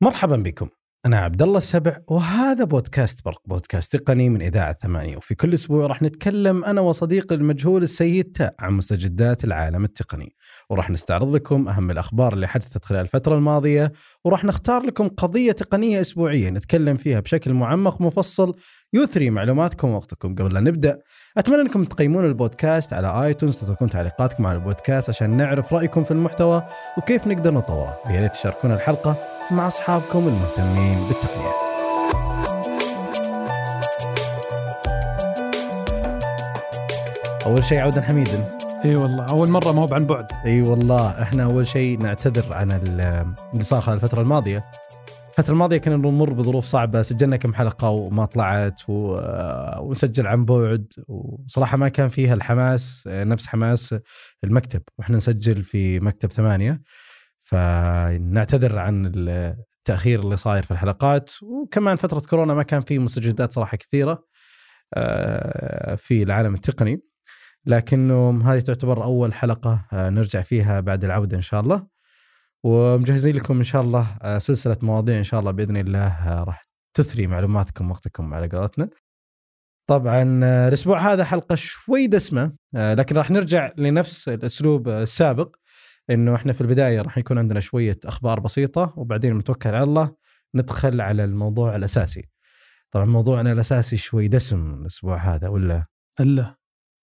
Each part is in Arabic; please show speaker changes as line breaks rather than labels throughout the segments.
مرحبا بكم. أنا عبد الله السبع وهذا بودكاست برق بودكاست تقني من إذاعة ثمانية. وفي كل أسبوع راح نتكلم أنا وصديقي المجهول السيد تاء عن مستجدات العالم التقني. وراح نستعرض لكم أهم الأخبار اللي حدثت خلال الفترة الماضية وراح نختار لكم قضية تقنية أسبوعية نتكلم فيها بشكل معمق ومفصل يثري معلوماتكم ووقتكم قبل لا نبدأ. أتمنى أنكم تقيمون البودكاست على آيتونز تتركون تعليقاتكم على البودكاست عشان نعرف رأيكم في المحتوى وكيف نقدر نطوره ويا ريت تشاركون الحلقة مع أصحابكم المهتمين بالتقنية. أول شيء عودا حميدا
إي والله أول مرة ما هو عن بعد.
إي والله إحنا أول شيء نعتذر عن ال- اللي صار خلال الفترة الماضية. الفترة الماضية كنا نمر بظروف صعبة سجلنا كم حلقة وما طلعت و... ونسجل عن بعد. وصراحة ما كان فيها الحماس نفس حماس المكتب. وإحنا نسجل في مكتب ثمانية. فنعتذر عن التأخير اللي صاير في الحلقات. وكمان فترة كورونا ما كان في مستجدات صراحة كثيرة آه، في العالم التقني. لكنه هذه تعتبر أول حلقة آه، نرجع فيها بعد العودة إن شاء الله. ومجهزين لكم إن شاء الله آه، سلسلة مواضيع إن شاء الله بإذن الله آه، راح تثري معلوماتكم وقتكم على قولتنا. طبعا آه، الأسبوع هذا حلقة شوي دسمة لكن راح نرجع لنفس الأسلوب السابق إنه إحنا في البداية راح يكون عندنا شوية أخبار بسيطة وبعدين نتوكل على الله ندخل على الموضوع الأساسي. طبعا موضوعنا الأساسي شوي دسم الأسبوع هذا ولا
إلا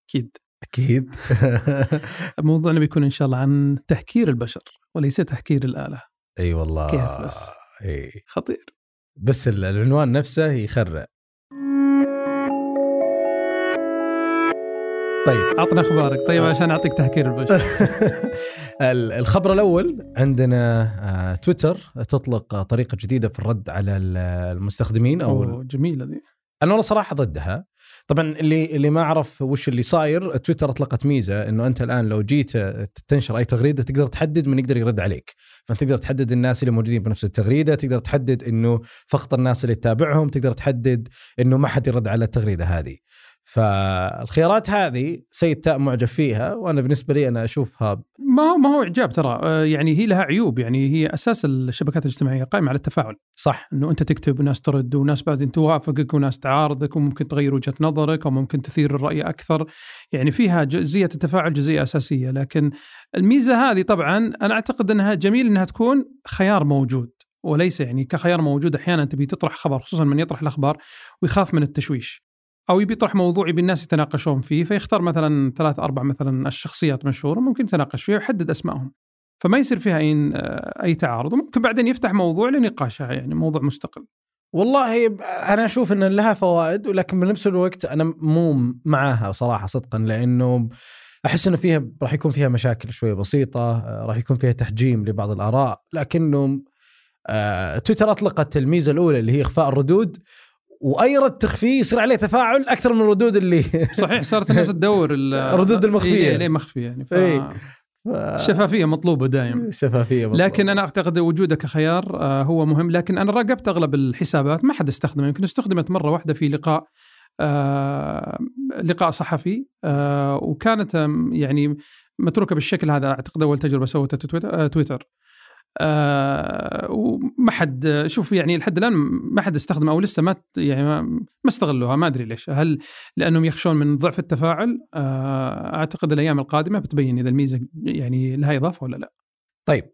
أكيد
أكيد.
موضوعنا بيكون إن شاء الله عن تحكير البشر وليس تحكير الآلة.
أي والله.
كيف بس؟
أي.
خطير.
بس ال- العنوان نفسه يخرع. طيب.
اعطنا أخبارك. طيب عشان أعطيك تحكير البشر.
ال- الخبر الأول عندنا آه، تويتر تطلق طريقة جديدة في الرد على ال- المستخدمين
أو جميلة ذي
أنا والله صراحة ضدها. طبعا اللي اللي ما أعرف وش اللي صاير تويتر أطلقت ميزة إنه أنت الآن لو جيت تنشر أي تغريدة تقدر تحدد من يقدر يرد عليك. فأنت تقدر تحدد الناس اللي موجودين بنفس التغريدة تقدر تحدد إنه فقط الناس اللي تتابعهم تقدر تحدد إنه ما حد يرد على التغريدة هذه. فالخيارات هذه سيد تاء معجب فيها وأنا بالنسبة لي أنا أشوفها
ما هو ما هو إعجاب ترى. آه، يعني هي لها عيوب. يعني هي أساس الشبكات الاجتماعية قائمة على التفاعل.
صح.
إنه أنت تكتب وناس ترد وناس بعدين توافقك وناس تعارضك وممكن تغير وجهة نظرك أو ممكن تثير الرأي أكثر. يعني فيها جزئية التفاعل جزئية أساسية. لكن الميزة هذه طبعا أنا أعتقد أنها جميل إنها تكون خيار موجود وليس يعني كخيار موجود أحيانا تبي تطرح خبر خصوصا من يطرح الأخبار ويخاف من التشويش. أو يبي يطرح موضوع يبي الناس يتناقشون فيه فيختار مثلا ثلاث أربع مثلا الشخصيات مشهورة ممكن يتناقش فيها ويحدد أسمائهم. فما يصير فيها اي أي تعارض وممكن بعدين يفتح موضوع لنقاشها يعني موضوع مستقل.
والله أنا أشوف إن لها فوائد ولكن بنفس الوقت أنا مو معاها صراحة صدقا لأنه أحس إنه فيها راح يكون فيها مشاكل شوية بسيطة آه، راح يكون فيها تحجيم لبعض الآراء لكنه آه، تويتر أطلقت الميزه الأولى اللي هي إخفاء الردود واي رد تخفيه يصير عليه تفاعل أكثر من الردود اللي
صحيح صارت الناس تدور ال-
الردود المخفية.
إيه، ليه مخفية يعني ف...
إيه.
الشفافيه مطلوبة دائما
شفافية مطلوبة.
لكن أنا أعتقد وجوده كخيار آه، هو مهم لكن أنا راقبت أغلب الحسابات ما حد استخدمه يمكن استخدمت مرة واحدة في لقاء آه، لقاء صحفي آه، وكانت يعني متروكة بالشكل هذا أعتقد أول تجربة سوتها تويتر- آه، وما حد شوف يعني لحد الآن ما حد استخدم أو لسه ما يعني ما, استغلوها ما أدري ليش. هل لأنهم يخشون من ضعف التفاعل؟ آه أعتقد الأيام القادمة بتبين إذا الميزة يعني لها إضافة ولا لا.
طيب.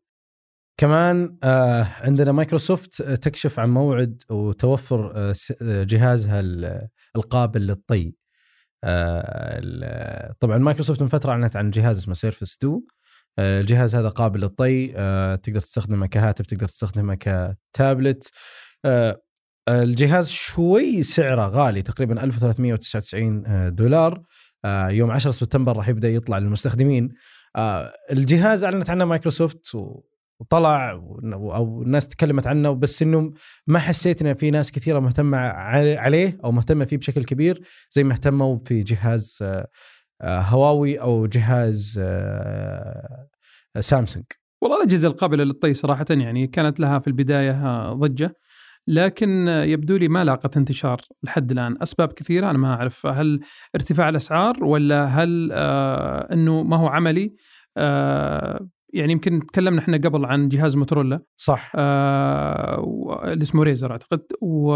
كمان آه عندنا مايكروسوفت آه، تكشف عن موعد وتوفر آه آه، جهازها ال- القابل للطي. آه طبعا مايكروسوفت من فترة أعلنت عن جهاز اسمه سيرفس 2 آه، الجهاز هذا قابل للطي آه، تقدر تستخدمه كهاتف تقدر تستخدمه كتابلت. آه، آه، الجهاز شوي سعره غالي تقريبا 1399 آه، دولار. آه، يوم 10 سبتمبر راح يبدأ يطلع للمستخدمين. آه، الجهاز أعلنت عنه مايكروسوفت وطلع أو الناس تكلمت عنه بس إنه ما حسيت ان في ناس كثيرة مهتمة عل- عليه أو مهتمة فيه بشكل كبير زي ما اهتموا في جهاز آه، آه، هواوي أو جهاز آه، سامسونج.
والله الاجهزه القابلة للطي صراحة يعني كانت لها في البداية آه، ضجة. لكن آه، يبدو لي ما لاقت انتشار لحد الآن. أسباب كثيرة أنا ما أعرف. هل ارتفاع الأسعار ولا هل آه إنه ما هو عملي؟ آه يعني يمكن تكلمنا إحنا قبل عن جهاز موتورولا.
صح.
آه اللي اسمه ريزر أعتقد. و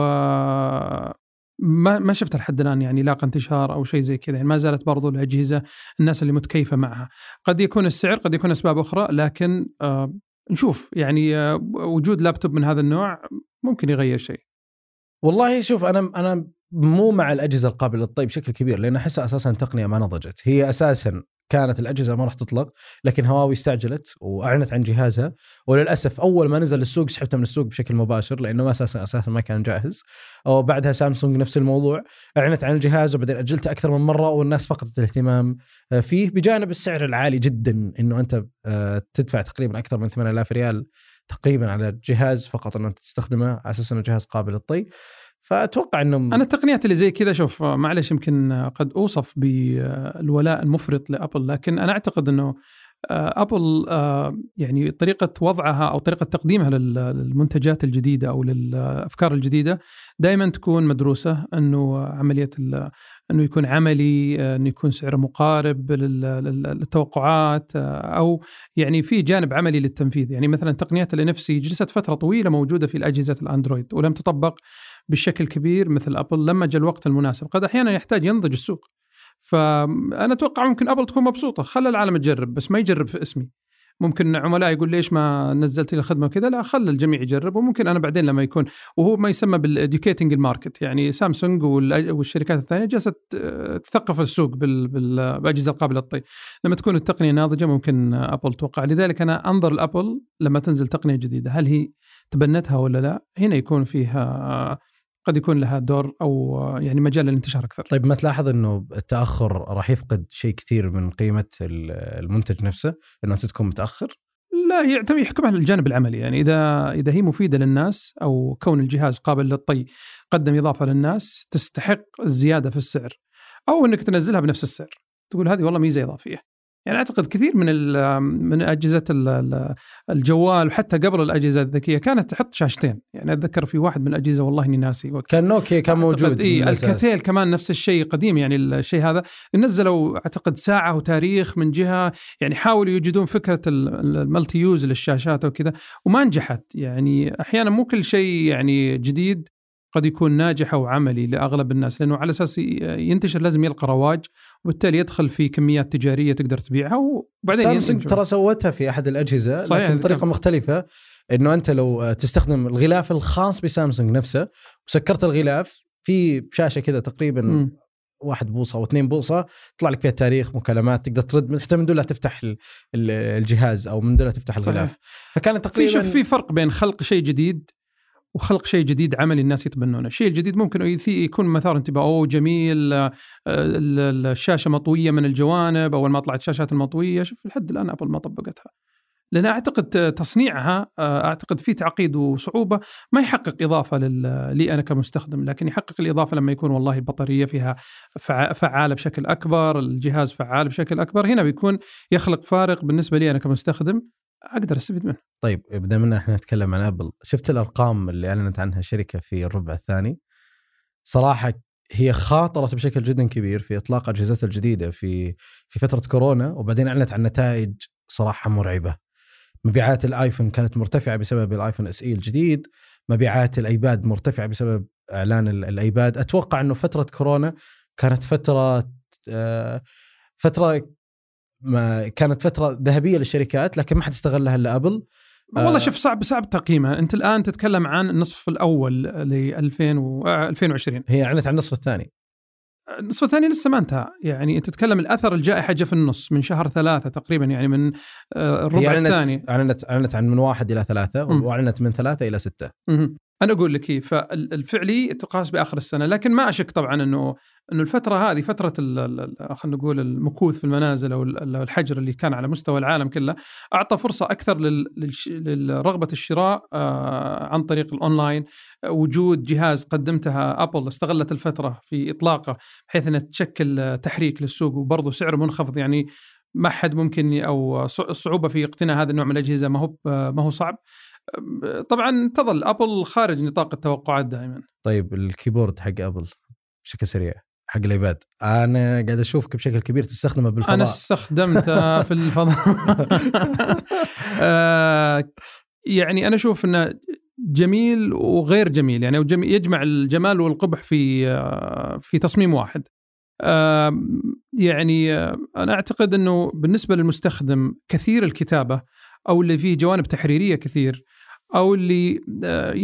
ما ما شفت لحد الآن يعني لاقى انتشار أو شيء زي كذا يعني ما زالت برضو الأجهزة الناس اللي متكيفة معها. قد يكون السعر قد يكون أسباب أخرى لكن آه نشوف يعني آه وجود لابتوب من هذا النوع ممكن يغير شيء.
والله شوف أنا أنا مو مع الأجهزة القابلة للطي بشكل كبير لأن أحسها أساسا تقنية ما نضجت. هي أساسا كانت الأجهزة ما راح تطلق لكن هواوي استعجلت وأعلنت عن جهازها. وللأسف أول ما نزل السوق سحبته من السوق بشكل مباشر لأنه ما أساسا أساسا ما كان جاهز. وبعدها سامسونج نفس الموضوع أعلنت عن الجهاز وبعدين أجلته أكثر من مرة والناس فقدت الاهتمام. فيه بجانب السعر العالي جدا إنه أنت آه، تدفع تقريبا أكثر من 8000 ريال تقريبا على الجهاز فقط إنه تستخدمه على أساس إنه جهاز قابل للطي. فأتوقع انه
أنا التقنيات اللي زي كذا شوف معلش يمكن قد أوصف بالولاء المفرط لأبل لكن أنا أعتقد إنه ابل يعني طريقة وضعها أو طريقة تقديمها للمنتجات الجديدة أو للأفكار الجديدة دائما تكون مدروسة إنه عملية إنه يكون عملي إنه يكون سعره مقارب للتوقعات أو يعني في جانب عملي للتنفيذ. يعني مثلا تقنيات ال NFC جلست فترة طويلة موجودة في الأجهزة الأندرويد ولم تطبق بشكل كبير مثل ابل لما جاء الوقت المناسب. قد أحيانا يحتاج ينضج السوق. فأنا أتوقع ممكن أبل تكون مبسوطة. خلى العالم تجرب بس ما يجرب في اسمي. ممكن عملاء يقول ليش ما نزلت لي الخدمة وكذا؟ لا خلى الجميع يجرب وممكن أنا بعدين لما يكون وهو ما يسمى بال educating ال market. يعني سامسونج والشركات الثانية جالسة تثقف السوق بالاجهزه القابلة للطي. لما تكون التقنية ناضجة ممكن أبل توقع. لذلك أنا أنظر لأبل لما تنزل تقنية جديدة. هل هي تبنتها ولا لا؟ هنا يكون فيها قد يكون لها دور أو يعني مجال للانتشار أكثر.
طيب ما تلاحظ إنه التأخر راح يفقد شيء كثير من قيمة المنتج نفسه إنه انت تكون متأخر؟
لا يعتمد يحكمها الجانب العملي يعني إذا إذا هي مفيدة للناس أو كون الجهاز قابل للطي قدم إضافة للناس تستحق الزيادة في السعر أو إنك تنزلها بنفس السعر تقول هذه والله ميزة إضافية يعني أعتقد كثير من من أجهزة الجوال وحتى قبل الأجهزة الذكية كانت تحط شاشتين. يعني أتذكر في واحد من الأجهزة والله إني ناسي
كان نوكيا كان موجود
إي الكاتيل كمان نفس الشيء قديم يعني الشيء هذا. نزلوا أعتقد ساعة وتاريخ من جهة يعني حاولوا يوجدون فكرة المالتي يوز للشاشات وكذا وما نجحت. يعني أحيانا مو كل شيء يعني جديد قد يكون ناجح أو عملي لأغلب الناس لأنه على أساس ينتشر لازم يلقى رواج وبالتالي يدخل في كميات تجارية تقدر تبيعها وبعدين
سامسونج ترى سوتها في أحد الأجهزة صحيح لكن بطريقه مختلفة إنه أنت لو تستخدم الغلاف الخاص بسامسونج نفسه وسكرت الغلاف في شاشة كذا تقريبا م. واحد بوصة أو اثنين بوصة يطلع لك فيها تاريخ مكالمات تقدر ترد حتى من دونها تفتح الجهاز أو من دونها تفتح الغلاف. فكانت تقريبا
في شوف في فرق بين خلق شيء جديد وخلق شيء جديد عملي الناس يتبنونه، الشيء الجديد ممكن يكون مثار انتباه أوه جميل آه، الشاشة مطوية من الجوانب أول ما طلعت الشاشات المطوية، شوف لحد الآن أبل ما طبقتها. لأن أعتقد تصنيعها آه، أعتقد في تعقيد وصعوبة ما يحقق إضافة لي أنا كمستخدم لكن يحقق الإضافة لما يكون والله البطاريه فيها فعالة بشكل أكبر، الجهاز فعال بشكل أكبر، هنا بيكون يخلق فارق بالنسبة لي أنا كمستخدم أقدر أستفيد منه.
طيب بما ان إحنا نتكلم عن أبل، شفت الأرقام اللي أعلنت عنها الشركة في الربع الثاني؟ صراحة هي خاطرت بشكل جدا كبير في إطلاق اجهزتها الجديدة في في فترة كورونا وبعدين أعلنت عن نتائج صراحة مرعبة. مبيعات الآيفون كانت مرتفعة بسبب الآيفون إس إي الجديد، مبيعات الأيباد مرتفعة بسبب إعلان الأيباد، أتوقع إنه فترة كورونا كانت فترة آه، فترة ما كانت فترة ذهبية للشركات لكن ما حد استغلها إلا ابل
والله آه، شوف صعب صعب تقييمها. أنت الآن تتكلم عن النصف الأول ل 2000 و 2020
هي أعلنت عن النصف الثاني.
النصف الثاني لسه ما انتهى. يعني أنت تتكلم الأثر الجائحة جاء في النص من شهر ثلاثة تقريبا يعني من آه، الربع
أعلنت
الثاني.
اعلنت أعلنت عن من واحد إلى ثلاثة وأعلنت من ثلاثة إلى ستة.
أنا أقول لك هي فالفعلي تقاس بآخر السنة لكن ما أشك طبعا إنه إنه الفترة هذه فترة خلينا نقول المكوث في المنازل أو الحجر اللي كان على مستوى العالم كله أعطى فرصة أكثر لرغبة الشراء آه، عن طريق الأونلاين. وجود جهاز قدمتها أبل استغلت الفترة في إطلاقه بحيث إنها تشكل تحريك للسوق وبرضه سعره منخفض يعني ما حد ممكن أو الصعوبه في اقتناء هذا النوع من الأجهزة ما هو ما هو صعب. طبعا تظل أبل خارج نطاق التوقعات دائما.
طيب ال keyboard حق أبل بشكل سريع حق ال iPad. أنا قاعد أشوفك بشكل كبير تستخدمه بالفضاء.
أنا استخدمته في الفضاء. آه، يعني أنا أشوف إنه جميل وغير جميل يعني يجمع الجمال والقبح في آه، في تصميم واحد. آه، يعني أنا أعتقد إنه بالنسبة للمستخدم كثير الكتابة أو اللي فيه جوانب تحريرية كثير أو اللي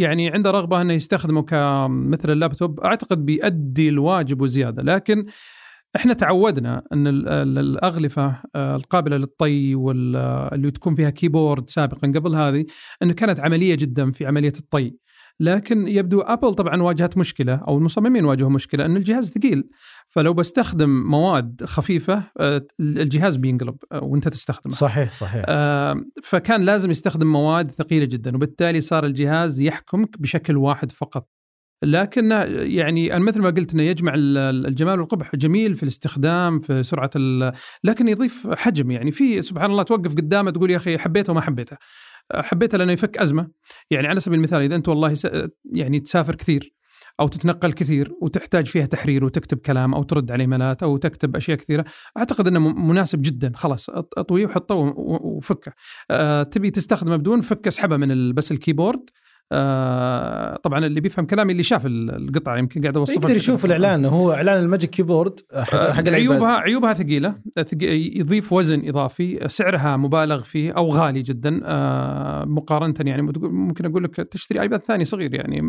يعني عنده رغبة إنه يستخدمه كمثل اللابتوب أعتقد بيؤدي الواجب وزيادة. لكن إحنا تعودنا إن الأغلفة آه، القابلة للطي واللي تكون فيها keyboard سابقا قبل هذه إنه كانت عملية جدا في عملية الطي. لكن يبدو ابل طبعا واجهت مشكلة أو المصممين واجهوا مشكلة إن الجهاز ثقيل. فلو بستخدم مواد خفيفة آه، الجهاز بينقلب آه، وأنت تستخدمه.
صحيح صحيح.
فكان لازم يستخدم مواد ثقيلة جدا وبالتالي صار الجهاز يحكمك بشكل واحد فقط. لكن يعني مثل ما قلت إنه يجمع الجمال والقبح جميل في الاستخدام في سرعة لكن يضيف حجم. يعني في سبحان الله توقف قدامه تقول يا أخي حبيته وما حبيته. حبيته لأنه يفك أزمة. يعني على سبيل المثال إذا أنت والله يعني تسافر كثير أو تتنقل كثير وتحتاج فيها تحرير وتكتب كلام أو ترد على إيميلات أو تكتب أشياء كثيرة أعتقد إنه مناسب جدا. خلاص أطويه وحطه وفكه. أه تبي تستخدمه بدون فك اسحبه من بس ال keyboard آه طبعا اللي بيفهم كلامي اللي شاف القطعة يمكن قاعد اوصفها
يقدر يشوف الإعلان هو إعلان ال Magic Keyboard
حق, آه حق عيوبها عيوبها ثقيلة. يضيف وزن إضافي سعرها مبالغ فيه أو غالي جدا آه مقارنه يعني ممكن أقول لك تشتري iPad ثاني صغير يعني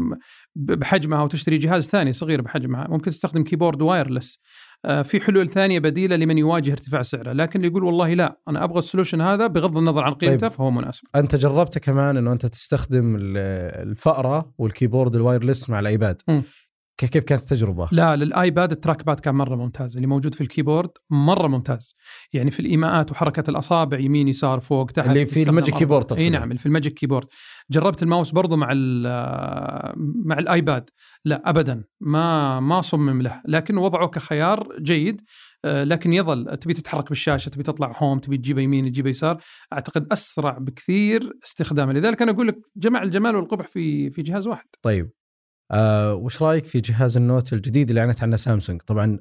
بحجمها وتشتري جهاز ثاني صغير بحجمها. ممكن تستخدم keyboard wireless في حلول ثانية بديلة لمن يواجه ارتفاع سعره لكن يقول والله لا أنا أبغى ال solution هذا بغض النظر عن قيمته طيب. فهو مناسب
أنت جربت كمان إنه أنت تستخدم الفأرة وال keyboard ال wireless مع ال iPad م. كيف كانت التجربة؟
لا لل iPad ال trackpad كان مرة ممتاز اللي موجود في ال keyboard مرة ممتاز. يعني في الإيماءات وحركة الأصابع يمين يسار فوق تحت
اللي في ال Magic
Keyboard إي نعم في ال Magic Keyboard. جربت الماوس برضو مع مع الآيباد. لا ابدا. ما ما صمم له. لكن وضعه كخيار جيد. آه، لكن يظل. تبي تتحرك بالشاشة تبي تطلع هوم تبي تجيبه يمين تجيبه يسار. أعتقد أسرع بكثير استخداما لذلك أنا أقول لك جمع الجمال والقبح في في جهاز واحد.
طيب. آه وش رأيك في جهاز النوت الجديد اللي أعلنت عنه سامسونج؟ طبعا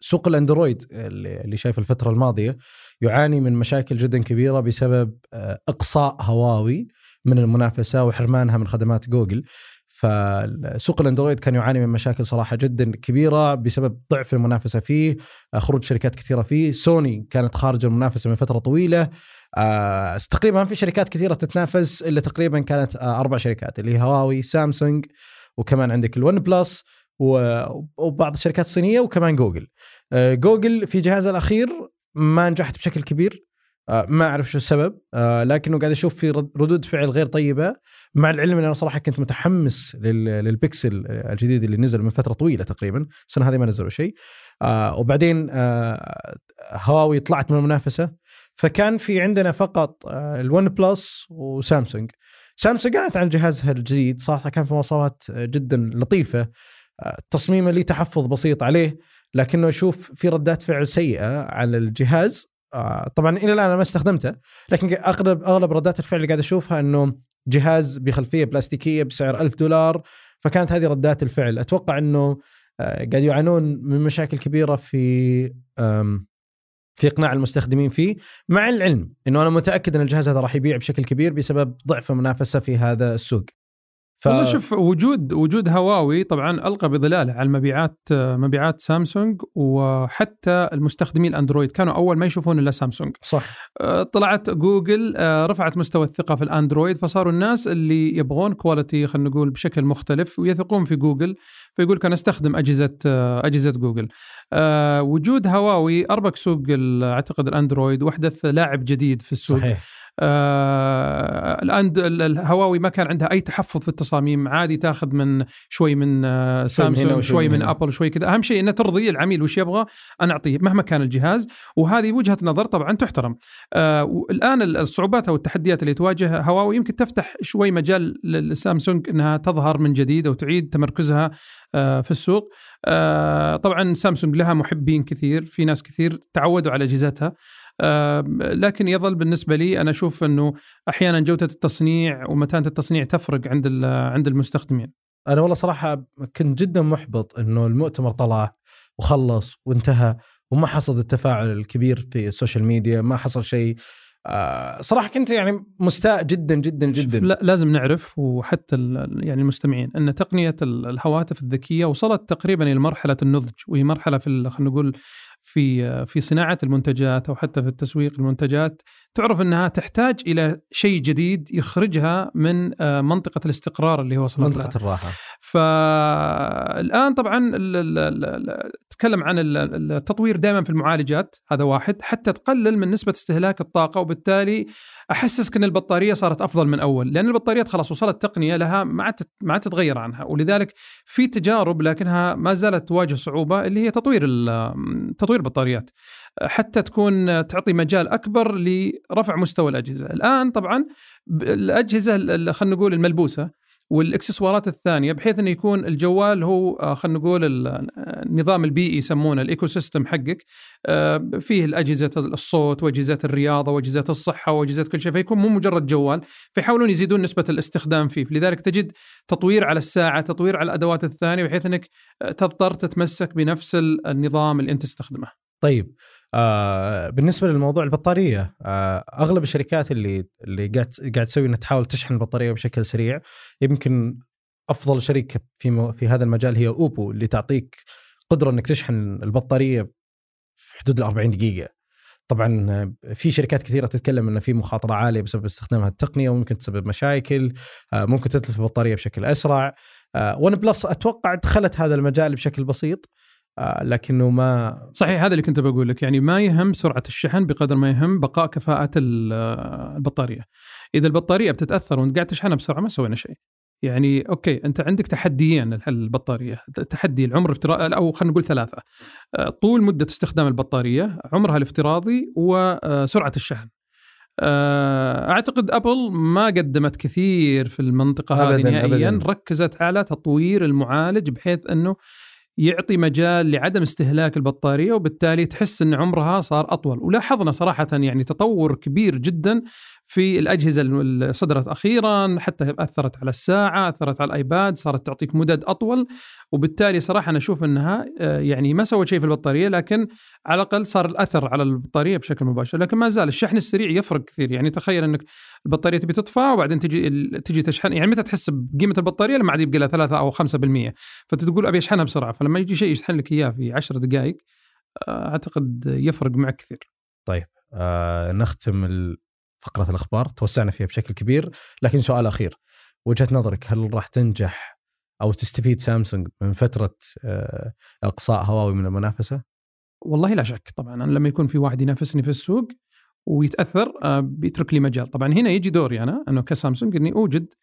سوق الأندرويد اللي شايف الفترة الماضية يعاني من مشاكل جدا كبيرة بسبب آه إقصاء هواوي من المنافسة وحرمانها من خدمات جوجل. فسوق الأندرويد كان يعاني من مشاكل صراحة جدا كبيرة بسبب ضعف المنافسة فيه آه، خروج شركات كثيرة فيه. سوني كانت خارج المنافسة من فترة طويلة. آه تقريبا في شركات كثيرة تتنافس إلا تقريبا كانت آه أربع شركات اللي هواوي سامسونج وكمان عندك ال OnePlus وبعض الشركات الصينية وكمان جوجل. آه جوجل في جهازها الأخير ما نجحت بشكل كبير. آه، ما أعرف شو السبب. آه، لكنه قاعد أشوف في ردود فعل غير طيبة. مع العلم إن أنا صراحة كنت متحمس للبكسل الجديد اللي نزل من فترة طويلة تقريبا. السنة هذه ما نزلوا شيء. وبعدين هواوي طلعت من المنافسة. فكان في عندنا فقط ال OnePlus وسامسونج. سامسونج اعلنت عن جهازها الجديد صراحة كان في مواصفات جدا لطيفة التصميم اللي تحفظ بسيط عليه لكنه أشوف في ردات فعل سيئة على الجهاز آه طبعا إلى الآن أنا ما استخدمته لكن اغلب أغلب ردات الفعل اللي قاعد أشوفها إنه جهاز بخلفية بلاستيكية بسعر ألف دولار فكانت هذه ردات الفعل. أتوقع إنه آه قاعد يعانون من مشاكل كبيرة في في إقناع المستخدمين فيه مع العلم إنه أنا متأكد إن الجهاز هذا راح يبيع بشكل كبير بسبب ضعف المنافسة في هذا السوق.
ف... والله شوف وجود وجود هواوي طبعا ألقى بظلاله على مبيعات مبيعات سامسونج وحتى المستخدمين الأندرويد. كانوا أول ما يشوفون إلا سامسونج.
صح.
آه، طلعت جوجل آه، رفعت مستوى الثقة في الأندرويد فصاروا الناس اللي يبغون quality خلينا نقول بشكل مختلف ويثقون في جوجل فيقول لك أنا أستخدم أجهزة آه، أجهزة جوجل. وجود هواوي أربك سوق أعتقد الأندرويد واحدث لاعب جديد في السوق. صحيح. آه الآن الهواوي ما كان عندها أي تحفظ في التصاميم عادي تاخذ من شوي من آه سامسونج شوي من أبل شوي كذا. أهم شيء انها ترضي العميل وش يبغى أنا أعطيه مهما كان الجهاز. وهذه وجهة نظر طبعا تحترم. آه الآن الصعوبات أو التحديات اللي تواجه هواوي يمكن تفتح شوي مجال لسامسونج إنها تظهر من جديد أو تعيد تمركزها آه، في السوق. آه، طبعا سامسونج لها محبين كثير في ناس كثير تعودوا على أجهزتها. لكن يظل بالنسبة لي أنا أشوف إنه أحيانا جودة التصنيع ومتانة التصنيع تفرق عند عند المستخدمين.
أنا والله صراحة كنت جدا محبط إنه المؤتمر طلع وخلص وانتهى وما حصل التفاعل الكبير في السوشيال ميديا ما حصل شيء آه صراحة كنت يعني مستاء جدا جدا جدا
لا لازم نعرف وحتى يعني المستمعين إن تقنية الهواتف الذكية وصلت تقريبا إلى مرحلة النضج وهي مرحلة في خلينا نقول في في صناعة المنتجات أو حتى في التسويق المنتجات تعرف أنها تحتاج إلى شيء جديد يخرجها من آه، منطقة الاستقرار اللي هو وصلت
منطقة الراحة.
فالآن طبعا تكلم عن التطوير دائما في المعالجات هذا واحد حتى تقلل من نسبة استهلاك الطاقة وبالتالي أحسسك إن البطارية صارت أفضل من أول لأن البطاريات خلاص وصلت تقنية لها ما عاد ما عاد تتغير عنها ولذلك في تجارب لكنها ما زالت تواجه صعوبة اللي هي تطوير تطوير البطاريات حتى تكون تعطي مجال أكبر لرفع مستوى الأجهزة. الآن طبعا الأجهزة خلينا نقول الملبوسة والاكسسوارات الثانية بحيث إنه يكون الجوال هو آه، خلينا نقول النظام البيئي يسمونه ال ecosystem حقك. آه، فيه الأجهزة الصوت وأجهزة الرياضة وأجهزة الصحة وأجهزة كل شيء فيكون مو مجرد جوال فيحاولون يزيدون نسبة الاستخدام فيه. لذلك تجد تطوير على الساعة تطوير على الأدوات الثانية بحيث إنك تضطر تتمسك بنفس النظام اللي أنت تستخدمه.
طيب آه بالنسبة للموضوع البطارية آه أغلب الشركات اللي اللي قاعد قاعد تسوي إنها تحاول تشحن البطارية بشكل سريع يمكن أفضل شركة في في هذا المجال هي أوبو اللي تعطيك قدرة إنك تشحن البطارية في حدود ال 40 دقيقة. طبعا في شركات كثيرة تتكلم إنه في مخاطرة عالية بسبب استخدام التقنية وممكن تسبب مشاكل آه ممكن تتلف البطارية بشكل أسرع. آه ون بلس أتوقع دخلت هذا المجال بشكل بسيط لكنه ما
صحيح هذا اللي كنت بقول لك. يعني ما يهم سرعة الشحن بقدر ما يهم بقاء كفاءه آه، البطارية. إذا البطارية بتتأثر وأنت قاعد تشحنها بسرعة ما سوينا شيء. يعني أوكي أنت عندك تحديين البطارية. تحدي العمر الافتراضي أو خلينا نقول ثلاثة. آه، طول مدة استخدام البطارية عمرها الافتراضي وسرعه الشحن. أعتقد أبل ما قدمت كثير في المنطقة هذه نهائيا. أبداً. ركزت على تطوير المعالج بحيث أنه يعطي مجال لعدم استهلاك البطارية وبالتالي تحس إن عمرها صار أطول. ولاحظنا صراحة يعني تطور كبير جدا في الأجهزة اللي صدرت أخيرا حتى أثرت على الساعة أثرت على الآيباد صارت تعطيك مدد أطول. وبالتالي صراحة أنا أشوف إنها آه، يعني ما سوت شيء في البطارية لكن على الأقل صار الأثر على البطارية بشكل مباشر. لكن ما زال الشحن السريع يفرق كثير. يعني تخيل إنك البطارية تبي تطفى وبعدين تجي تجي تشحن. يعني متى تحس بقيمة البطارية؟ لما عاد يبقى لها 3 أو 5% فتقول أبي أشحنها بسرعة. فلما يجي شيء يشحن لك إياه في 10 دقائق آه، أعتقد يفرق معك كثير.
طيب آه نختم فقرة الأخبار توسعنا فيها بشكل كبير لكن سؤال أخير وجهة نظرك هل راح تنجح أو تستفيد سامسونج من فترة آه، إقصاء هواوي من المنافسة؟
والله لا شك طبعا أنا لما يكون في واحد ينافسني في السوق ويتأثر آه، بيترك لي مجال طبعا هنا يجي دوري أنا أنه كسامسونج إني أوجد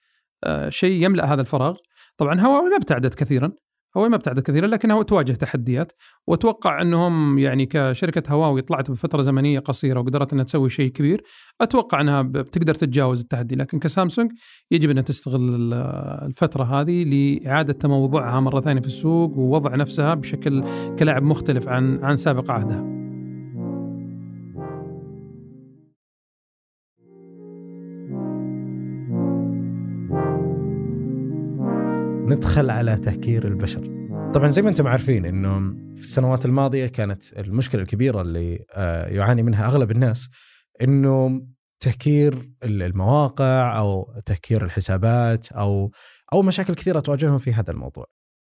آه، شيء يملأ هذا الفراغ طبعا هواوي ما ابتعدت كثيرا هواوي ما ابتعدت كثيرا لكنها تواجه تحديات. وأتوقع أنهم يعني كشركة هواوي طلعت بفترة زمنية قصيرة وقدرت إنها تسوي شيء كبير. أتوقع أنها بتقدر تتجاوز التحدي. لكن كسامسونج يجب أنها تستغل الفترة هذه لإعادة تموضعها مرة ثانية في السوق ووضع نفسها بشكل كلاعب مختلف عن عن سابق عهدها.
ندخل على تهكير البشر طبعا زي ما أنتم عارفين إنه في السنوات الماضية كانت المشكلة الكبيرة اللي آه، يعاني منها أغلب الناس إنه تهكير المواقع أو تهكير الحسابات أو أو مشاكل كثيرة تواجههم في هذا الموضوع.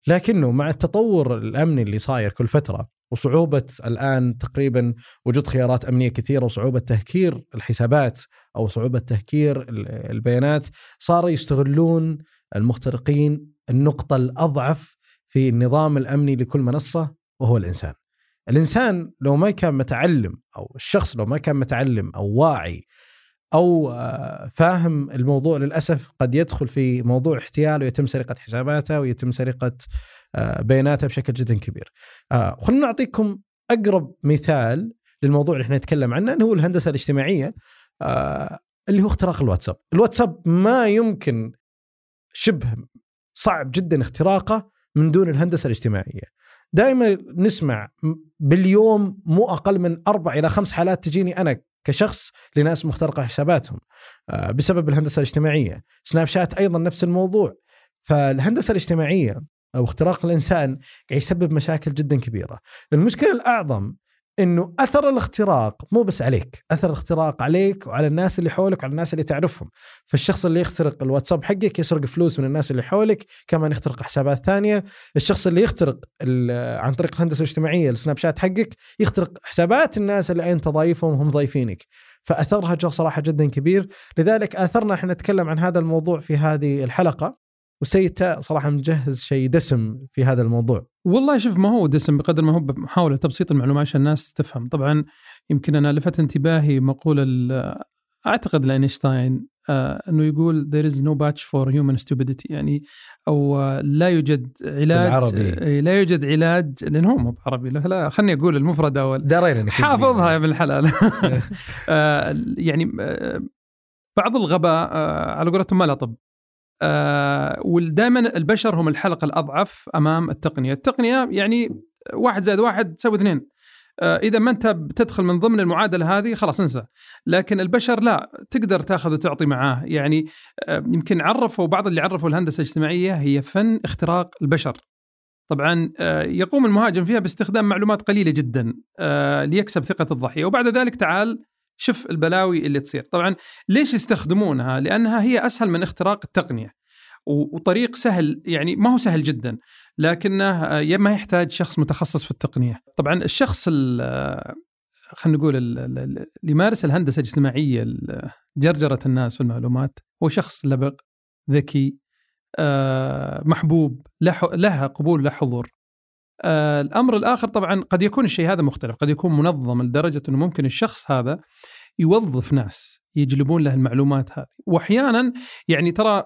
لكنه مع التطور الأمني اللي صاير كل فترة وصعوبة الآن تقريبا وجود خيارات أمنية كثيرة وصعوبة تهكير الحسابات أو صعوبة تهكير البيانات صاروا يستغلون المخترقين النقطة الأضعف في النظام الأمني لكل منصة وهو الإنسان. الإنسان لو ما كان متعلم أو الشخص لو ما كان متعلم أو واعي أو آه، فاهم الموضوع للأسف قد يدخل في موضوع احتيال ويتم سرقة حساباته ويتم سرقة آه، بياناته بشكل جدا كبير. آه، خلونا نعطيكم أقرب مثال للموضوع اللي إحنا نتكلم عنه اللي هو الهندسة الاجتماعية اللي هو اختراق الواتساب. الواتساب ما يمكن شبه صعب جدا اختراقه من دون الهندسة الاجتماعية. دائما نسمع باليوم مو أقل من أربع إلى خمس حالات تجيني أنا كشخص لناس مخترقة حساباتهم آه، بسبب الهندسة الاجتماعية. سناب شات أيضا نفس الموضوع. فالهندسة الاجتماعية أو اختراق الإنسان قاعد يسبب مشاكل جدا كبيرة. المشكلة الأعظم إنه أثر الاختراق مو بس عليك، أثر الاختراق عليك وعلى الناس اللي حولك وعلى الناس اللي تعرفهم. فالشخص اللي يخترق الواتساب حقك يسرق فلوس من الناس اللي حولك، كمان يخترق حسابات ثانية، الشخص اللي يخترق عن طريق الهندسة الاجتماعية السناب شات حقك يخترق حسابات الناس اللي أنت ضايفهم وهم ضايفينك. فأثرها صراحة جدا كبير، لذلك آثرنا إحنا نتكلم عن هذا الموضوع في هذه الحلقة. وسيد صراحة مجهز شيء دسم في هذا الموضوع.
والله شوف ما هو دسم بقدر ما هو محاولة تبسيط المعلومات عشان الناس تفهم. طبعا يمكن أنا لفت انتباهي مقوله أعتقد لأينشتاين آه إنه يقول there is no batch for human stupidity يعني أو آه لا يوجد علاج
بالعربي.
لا يوجد علاج لأن هو مو بعربي لا خلني أقول المفرد
أول.
حافظها يا ابن الحلال. آه يعني آه بعض الغباء آه على قولتهم ما له طب. آه ودائما البشر هم الحلقة الأضعف أمام التقنية، التقنية يعني واحد زائد واحد تساوي اثنين. آه إذا ما أنت بتدخل من ضمن المعادلة هذه خلاص انسى. لكن البشر لا تقدر تأخذ وتعطي معاه، يعني آه يمكن عرفوا بعض اللي عرفوا الهندسة الاجتماعية هي فن اختراق البشر. طبعا يقوم المهاجم فيها باستخدام معلومات قليلة جدا ليكسب ثقة الضحية، وبعد ذلك تعال شوف البلاوي اللي تصير. طبعا ليش يستخدمونها؟ لأنها هي أسهل من اختراق التقنية. وطريق سهل يعني ما هو سهل جدا لكنه ما يحتاج شخص متخصص في التقنية. طبعا الشخص خلينا نقول اللي يمارس الهندسة الاجتماعية جرجرة الناس في المعلومات هو شخص لبق ذكي محبوب له قبول له حضور. آه الأمر الآخر طبعا قد يكون الشيء هذا مختلف قد يكون منظم لدرجة إنه ممكن الشخص هذا يوظف ناس يجلبون له المعلومات هذه. واحيانا يعني ترى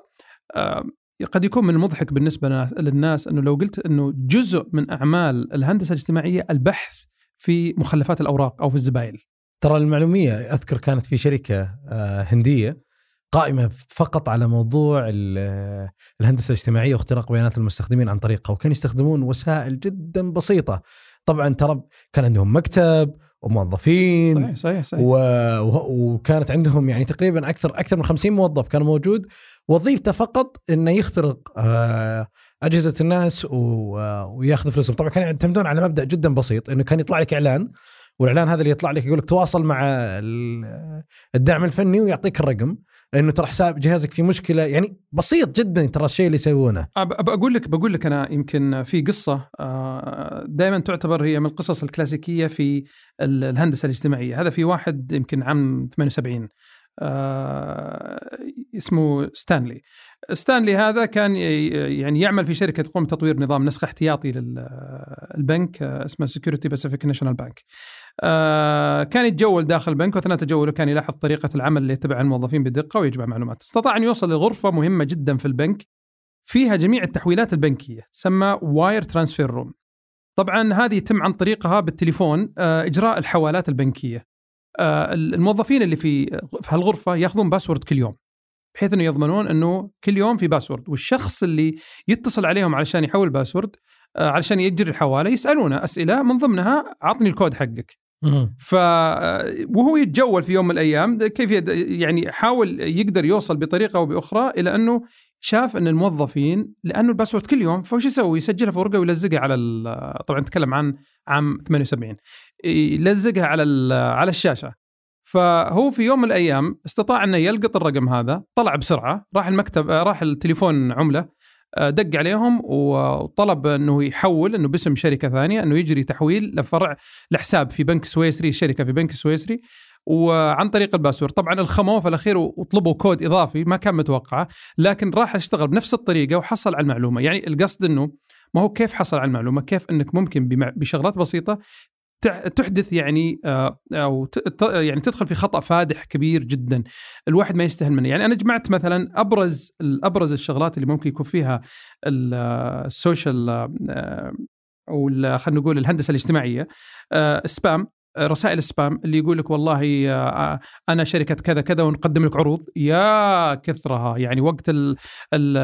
آه قد يكون من المضحك بالنسبة للناس إنه لو قلت إنه جزء من أعمال الهندسة الاجتماعية البحث في مخلفات الأوراق أو في الزبايل
ترى المعلومية أذكر كانت في شركة آه هندية قائمة فقط على موضوع الهندسة الاجتماعية واختراق بيانات المستخدمين عن طريقها وكانوا يستخدمون وسائل جدا بسيطة. طبعا ترى كان عندهم مكتب وموظفين
صحيح صحيح, صحيح.
و... وكانت عندهم يعني تقريبا أكثر أكثر من 50 موظف كان موجود. وظيفته فقط إنه يخترق أجهزة الناس و... وياخذ فلوسهم. طبعا كانوا يعتمدون على مبدأ جدا بسيط إنه كان يطلع لك إعلان والإعلان هذا اللي يطلع لك يقول لك تواصل مع الدعم الفني ويعطيك الرقم. انه ترى حساب جهازك في مشكلة. يعني بسيط جدا ترى الشيء اللي يسوونه.
بقول لك بقول لك أنا يمكن في قصة دائما تعتبر هي من القصص الكلاسيكية في الهندسة الاجتماعية. هذا في واحد يمكن عام 78 اسمه ستانلي. ستانلي هذا كان يعني يعمل في شركة تقوم بتطوير نظام نسخ احتياطي للبنك اسمه Security Pacific National Bank آه كان يتجول داخل البنك واثناء تجوله كان يلاحظ طريقة العمل اللي يتبعها الموظفين بدقه ويجمع معلومات. استطاع أن يوصل لغرفة مهمة جدا في البنك فيها جميع التحويلات البنكية تسمى wire transfer room طبعا هذه يتم عن طريقها بالتليفون آه إجراء الحوالات البنكية. آه الموظفين اللي في في هالغرفة يأخذون password كل يوم بحيث إنه يضمنون إنه كل يوم في password والشخص اللي يتصل عليهم علشان يحول password علشان يجري الحوالة يسألونه أسئلة من ضمنها عطني الكود حقك. ف وهو يتجول في يوم من الأيام كيف. يعني حاول يقدر يوصل بطريقة أو بأخرى إلى أنه شاف أن الموظفين لأنه الباسورد كل يوم فوش يسوي؟ يسجلها في ورقة ويلزقها على طبعا نتكلم عن عام 78 يلزقها على على الشاشة فهو في يوم من الأيام استطاع أنه يلقط الرقم هذا طلع بسرعة راح المكتب راح التليفون عملة دق عليهم وطلب إنه يحول إنه باسم شركة ثانية إنه يجري تحويل لفرع لحساب في بنك سويسري شركة في بنك سويسري وعن طريق ال password. طبعا الخموه في الأخير وطلبوا كود إضافي ما كان متوقعه لكن راح اشتغل بنفس الطريقة وحصل على المعلومة. يعني القصد إنه ما هو كيف حصل على المعلومة؟ كيف إنك ممكن بشغلات بسيطة تحدث يعني أو يعني تدخل في خطأ فادح كبير جدا. الواحد ما يستاهل منه. يعني أنا جمعت مثلا أبرز أبرز الشغلات اللي ممكن يكون فيها السوشيال أو خلينا نقول الهندسة الاجتماعية سبام رسائل السبام اللي يقول لك والله أنا شركة كذا كذا ونقدم لك عروض. يا كثرها. يعني وقت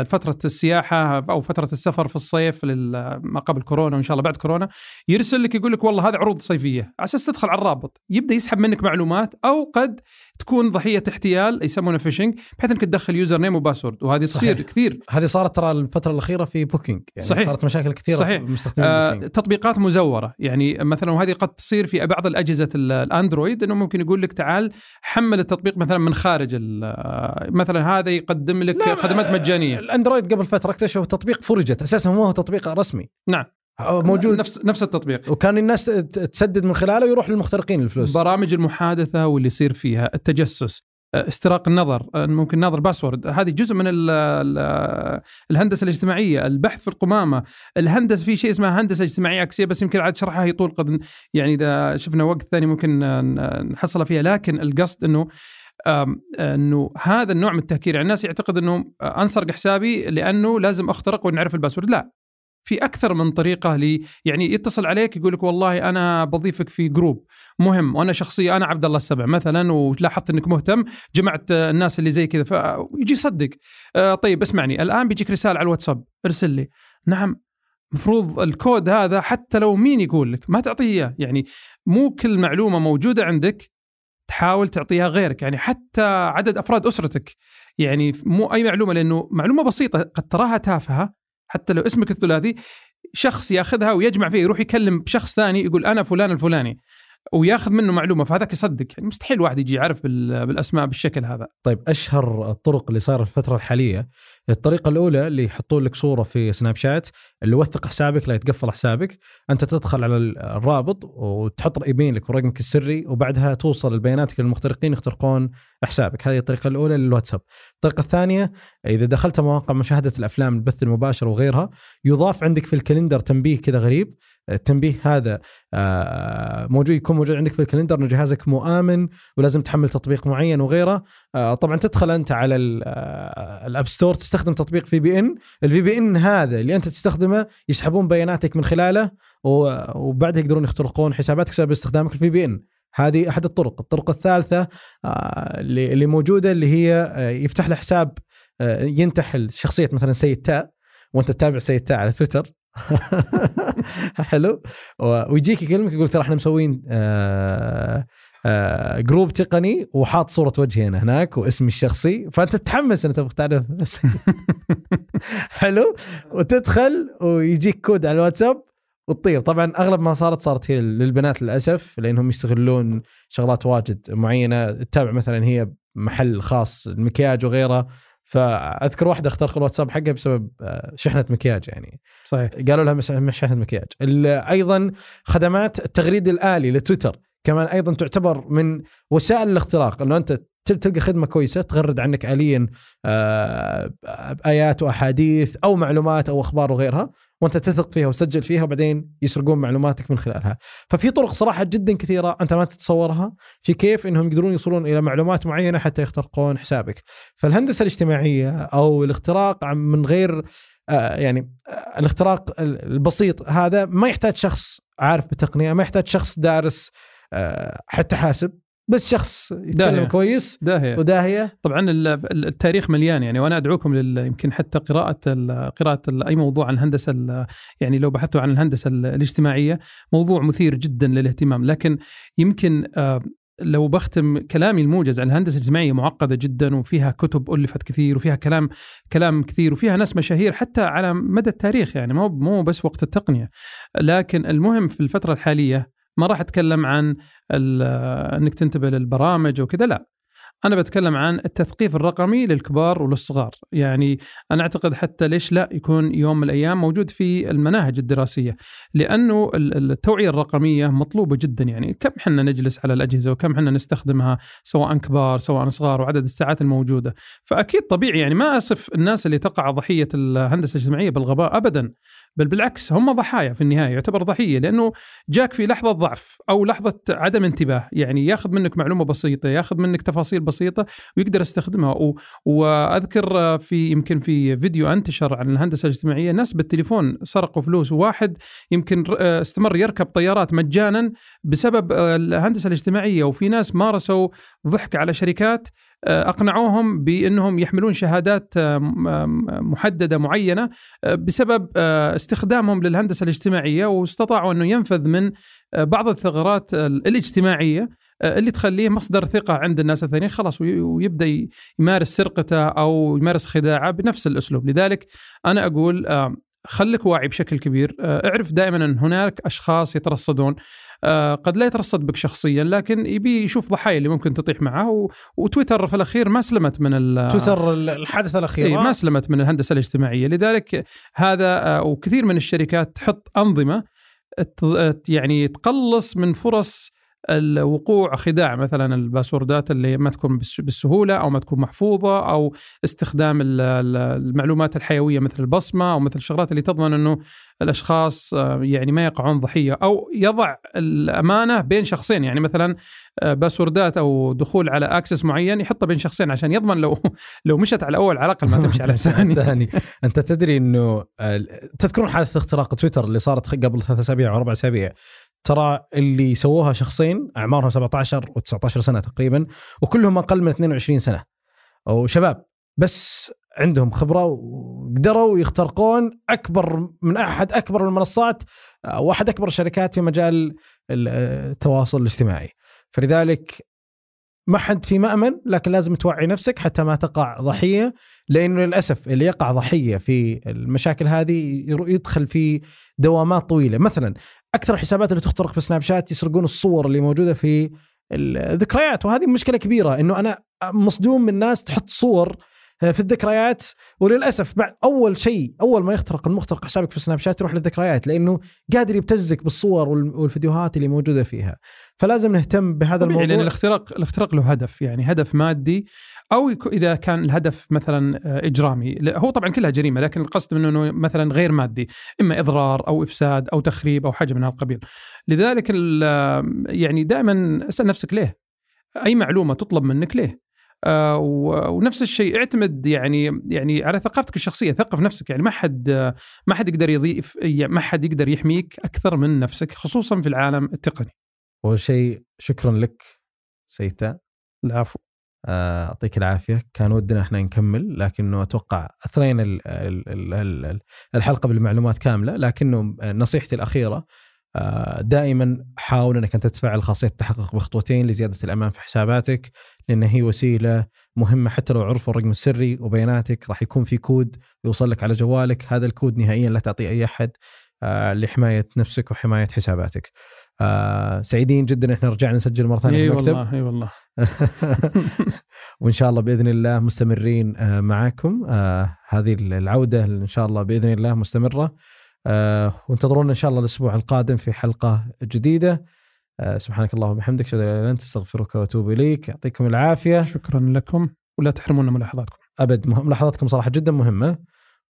فترة السياحة أو فترة السفر في الصيف ما قبل كورونا وإن شاء الله بعد كورونا يرسل لك يقول لك والله هذه عروض صيفية. على أساس تدخل على الرابط. يبدأ يسحب منك معلومات أو قد تكون ضحية احتيال يسمونه phishing بحيث إنك تدخل username و password وهذه تصير
صحيح.
كثير
هذه صارت ترى الفترة الأخيرة في بوكينج يعني
صحيح.
صارت مشاكل كثيرة
صحيح.
مستخدمين
آه. تطبيقات مزورة يعني مثلا وهذه قد تصير في بعض الأجهزة ال- الأندرويد إنه ممكن يقول لك تعال حمل التطبيق مثلا من خارج آه، مثلا هذا يقدم لك خدمات مجانية
الأندرويد قبل فترة اكتشفوا تطبيق فرجت أساسا هو تطبيق رسمي
نعم
موجود.
نفس نفس التطبيق.
وكان الناس تسدد من خلاله ويروح للمخترقين الفلوس.
برامج المحادثة واللي يصير فيها التجسس آه، استراق النظر آه، ممكن نظر password هذه جزء من ال ال الهندسة الاجتماعية البحث في القمامة. الهندسة في شيء اسمها هندسة اجتماعية عكسية بس يمكن عاد شرحها يطول قد يعني إذا شفنا وقت ثاني ممكن آه، نحصل فيها. لكن القصد إنه إنه هذا النوع من التهكير يعني الناس يعتقد إنه آه، أنسرق حسابي لأنه لازم أخترق ونعرف ال password. لا. في أكثر من طريقة لي. يعني يتصل عليك يقول لك والله أنا بضيفك في group مهم. وأنا شخصية أنا عبد الله السبع مثلا ولاحظت إنك مهتم. جمعت الناس اللي زي كذا فيجي يصدق. آه، طيب اسمعني. الآن بيجيك رسالة على الواتساب. ارسل لي. نعم. مفروض الكود هذا حتى لو مين يقول لك ما تعطيه إياه. يعني مو كل معلومة موجودة عندك تحاول تعطيها غيرك. يعني حتى عدد أفراد أسرتك. يعني مو أي معلومة لأنه معلومة بسيطة قد تراها تافهة. حتى لو اسمك الثلاثي شخص ياخذها ويجمع فيها يروح يكلم شخص ثاني يقول أنا فلان الفلاني. وياخذ منه معلومة فهذاك يصدق. يعني مستحيل واحد يجي يعرف بال- بالأسماء بالشكل هذا.
طيب أشهر الطرق اللي صار في الفترة الحالية الطريقة الأولى اللي يحطون لك صورة في سناب شات اللي وثق حسابك لا يتقفل حسابك أنت تدخل على الرابط وتحط إيميلك ورقمك السري وبعدها توصل بياناتك للمخترقين يخترقون حسابك. هذه الطريقة الأولى للواتساب. الطريقة الثانية إذا دخلت مواقع مشاهدة الأفلام البث المباشر وغيرها يضاف عندك في ال calendar تنبيه كذا غريب التنبيه هذا آه، موجود يكون موجود عندك في ال calendar انه جهازك مؤمن ولازم تحمل تطبيق معين وغيره. آه، طبعا تدخل أنت على آه، ال App Store تستخدم تطبيق VPN. ال VPN هذا اللي أنت تستخدمه يسحبون بياناتك من خلاله وبعدها يقدرون يخترقون حساباتك بسبب استخدامك ال VPN. هذه أحد الطرق. الطرق الثالثة اللي موجودة اللي هي يفتح له حساب ينتحل شخصية مثلا سيتا. وأنت تتابع سيتا على تويتر. حلو. ويجيك يكلمك يقول ترى إحنا مسوين آه آه group تقني وحاط صورة وجهي أنا هناك واسمي الشخصي. فأنت تتحمس انت تبغى تعرف. حلو. وتدخل ويجيك كود على الواتساب وتطير. طبعا أغلب ما صارت صارت هي للبنات للأسف لأنهم يستغلون شغلات واجد معينة. تتابع مثلا هي محل خاص المكياج وغيره. فأذكر واحدة اخترق الواتساب حقها بسبب آه، شحنة مكياج يعني.
صحيح.
قالوا لها مش شحنة مكياج. أيضا خدمات التغريد الآلي لتويتر. كمان أيضا تعتبر من وسائل الاختراق إنه أنت تل- تلقى خدمة كويسة تغرد عنك اليا آه، آيات وأحاديث أو معلومات أو أخبار وغيرها وأنت تثق فيها وتسجل فيها وبعدين يسرقون معلوماتك من خلالها. ففي طرق صراحة جدا كثيرة أنت ما تتصورها في كيف إنهم يقدرون يوصلون إلى معلومات معينة حتى يخترقون حسابك. فالهندسة الاجتماعية أو الاختراق من غير آه، يعني آه، الاختراق ال- البسيط هذا ما يحتاج شخص عارف بالتقنيه ما يحتاج شخص دارس حتى حاسب بس شخص يتكلم
داهية.
كويس
داهية.
وداهية.
طبعا ال- ال- التاريخ مليان يعني وأنا أدعوكم لل يمكن حتى قراءة ال- قراءة ال- أي موضوع عن الهندسة ال- يعني لو بحثتوا عن الهندسة ال- الاجتماعية موضوع مثير جدا للاهتمام. لكن يمكن آه، لو بختم كلامي الموجز عن الهندسة الاجتماعية معقدة جدا وفيها كتب ألفت كثير وفيها كلام كلام كثير وفيها ناس مشاهير حتى على مدى التاريخ يعني مو مو بس وقت التقنية. لكن المهم في الفترة الحالية ما راح أتكلم عن إنك تنتبه للبرامج وكذا لا. أنا بتكلم عن التثقيف الرقمي للكبار وللصغار. يعني أنا أعتقد حتى ليش لا يكون يوم من الأيام موجود في المناهج الدراسية؟ لأنه ال- ال- التوعية الرقمية مطلوبة جدا. يعني كم إحنا نجلس على الأجهزة وكم إحنا نستخدمها سواء كبار سواء صغار وعدد الساعات الموجودة. فأكيد طبيعي يعني ما أصف الناس اللي تقع ضحية الهندسة الاجتماعية بالغباء ابدا. بل بالعكس هم ضحايا في النهاية يعتبر ضحية لأنه جاك في لحظة ضعف أو لحظة عدم انتباه يعني ياخذ منك معلومة بسيطة ياخذ منك تفاصيل بسيطة ويقدر يستخدمها. و... وأذكر في يمكن في فيديو أنتشر عن الهندسة الاجتماعية ناس بالتليفون سرقوا فلوس وواحد يمكن ر- استمر يركب طيارات مجانا بسبب الهندسة الاجتماعية وفي ناس مارسوا ضحك على شركات أقنعوهم بأنهم يحملون شهادات محددة معينة بسبب استخدامهم للهندسة الاجتماعية واستطاعوا أنه ينفذ من بعض الثغرات الاجتماعية آه، اللي تخليه مصدر ثقة عند الناس الثانيين. خلاص ويبدأ يمارس سرقته أو يمارس خداعة بنفس الأسلوب. لذلك أنا أقول آه، خلك واعي بشكل كبير. اعرف دائما أن هناك أشخاص يترصدون. قد لا يترصد بك شخصيا لكن يبي يشوف ضحايا اللي ممكن تطيح معه. وتويتر في الأخير ما سلمت من
تويتر الحادثة الأخيرة
إيه ما سلمت من الهندسة الاجتماعية لذلك هذا وكثير من الشركات تحط أنظمة يعني تقلص من فرص الوقوع خداع مثلا الباسوردات اللي ما تكون بالسهولة أو ما تكون محفوظة أو استخدام المعلومات الحيوية مثل البصمة أو مثل الشغلات اللي تضمن إنه الأشخاص آه، يعني ما يقعون ضحية أو يضع الأمانة بين شخصين. يعني مثلا آه، باسوردات أو دخول على أكسس معين يحطه بين شخصين عشان يضمن لو لو مشت على الأول على الأقل ما تمشي على
الثاني. أنت تدري إنه تذكرون حادثة اختراق تويتر اللي صارت قبل ثلاث أسابيع أو أربع أسابيع؟ ترى اللي سووها شخصين أعمارهم 17 و19 سنة تقريبا وكلهم أقل من 22 سنة. أو شباب بس عندهم خبرة وقدروا يخترقون أكبر من أحد أكبر المنصات واحد أكبر الشركات في مجال التواصل الاجتماعي. فلذلك ما حد في مأمن لكن لازم توعي نفسك حتى ما تقع ضحية لأنه للأسف اللي يقع ضحية في المشاكل هذه يدخل في دوامات طويلة. مثلا أكثر الحسابات اللي تخترق في سناب شات يسرقون الصور اللي موجودة في الذكريات وهذه مشكلة كبيرة إنه أنا مصدوم من ناس تحط صور في الذكريات. وللأسف بعد أول شيء أول ما يخترق المخترق حسابك في سناب شات يروح للذكريات لأنه قادر يبتزك بالصور والفيديوهات اللي موجودة فيها. فلازم نهتم بهذا الموضوع.
لأن الاختراق الاختراق له هدف يعني هدف مادي أو إذا كان الهدف مثلا آه، إجرامي. هو طبعا كلها جريمة لكن القصد منه إنه مثلا غير مادي إما إضرار أو إفساد أو تخريب أو حاجة من هذا القبيل لذلك يعني دائما أسأل نفسك ليه؟ أي معلومة تطلب منك ليه؟ آه ونفس الشيء اعتمد يعني يعني على ثقافتك الشخصية ثقف نفسك يعني ما حد ما حد يقدر يضيف ما حد يقدر يحميك أكثر من نفسك خصوصا في العالم التقني.
أول شيء شكرا لك سيتا.
العفو.
آه، يعطيك العافية. كان ودنا إحنا نكمل لكنه أتوقع اثرينا الحلقة بالمعلومات كاملة لكنه نصيحتي الأخيرة آه، دائما حاول إنك أنت تفعل خاصية التحقق بخطوتين لزيادة الأمان في حساباتك لأن هي وسيلة مهمة حتى لو عرفوا الرقم السري وبياناتك راح يكون في كود يوصل لك على جوالك هذا الكود نهائيا لا تعطيه أي أحد آه، لحماية نفسك وحماية حساباتك. آه سعيدين جدا إحنا رجعنا نسجل مرة ثانية
في المكتب. اي والله إي والله.
وإن شاء الله بإذن الله مستمرين آه آه هذه العودة إن شاء الله بإذن الله مستمرة. آه وانتظرونا إن شاء الله الأسبوع القادم في حلقة جديدة. آه سبحانك اللهم وبحمدك أشهد أن لا أنت أستغفرك وأتوب إليك. يعطيكم العافية.
شكرا لكم. ولا تحرمونا ملاحظاتكم
أبد ملاحظاتكم صراحة جدا مهمة.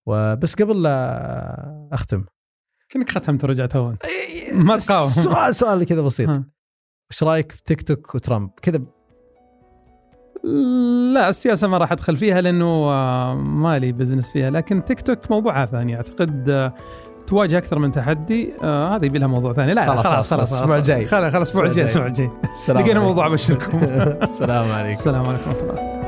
وبس قبل لا أختم.
كأنك ختمت ورجعت هون. ما تقاوم.
سؤال سؤال كذا بسيط. إيش رأيك في تيك توك وترامب؟ كذا.
لا السياسة ما راح أدخل فيها لأنه آه، مالي business فيها لكن تيك توك موضوع ثاني. أعتقد آه، تواجه أكثر من تحدي آه هذا يبي لها موضوع ثاني. لا خلاص خلاص خلاص
الأسبوع الجاي.
خلاص الأسبوع الجاي الأسبوع الجاي. لقينا موضوع ابشركم
السلام عليكم.
السلام عليكم ورحمة الله.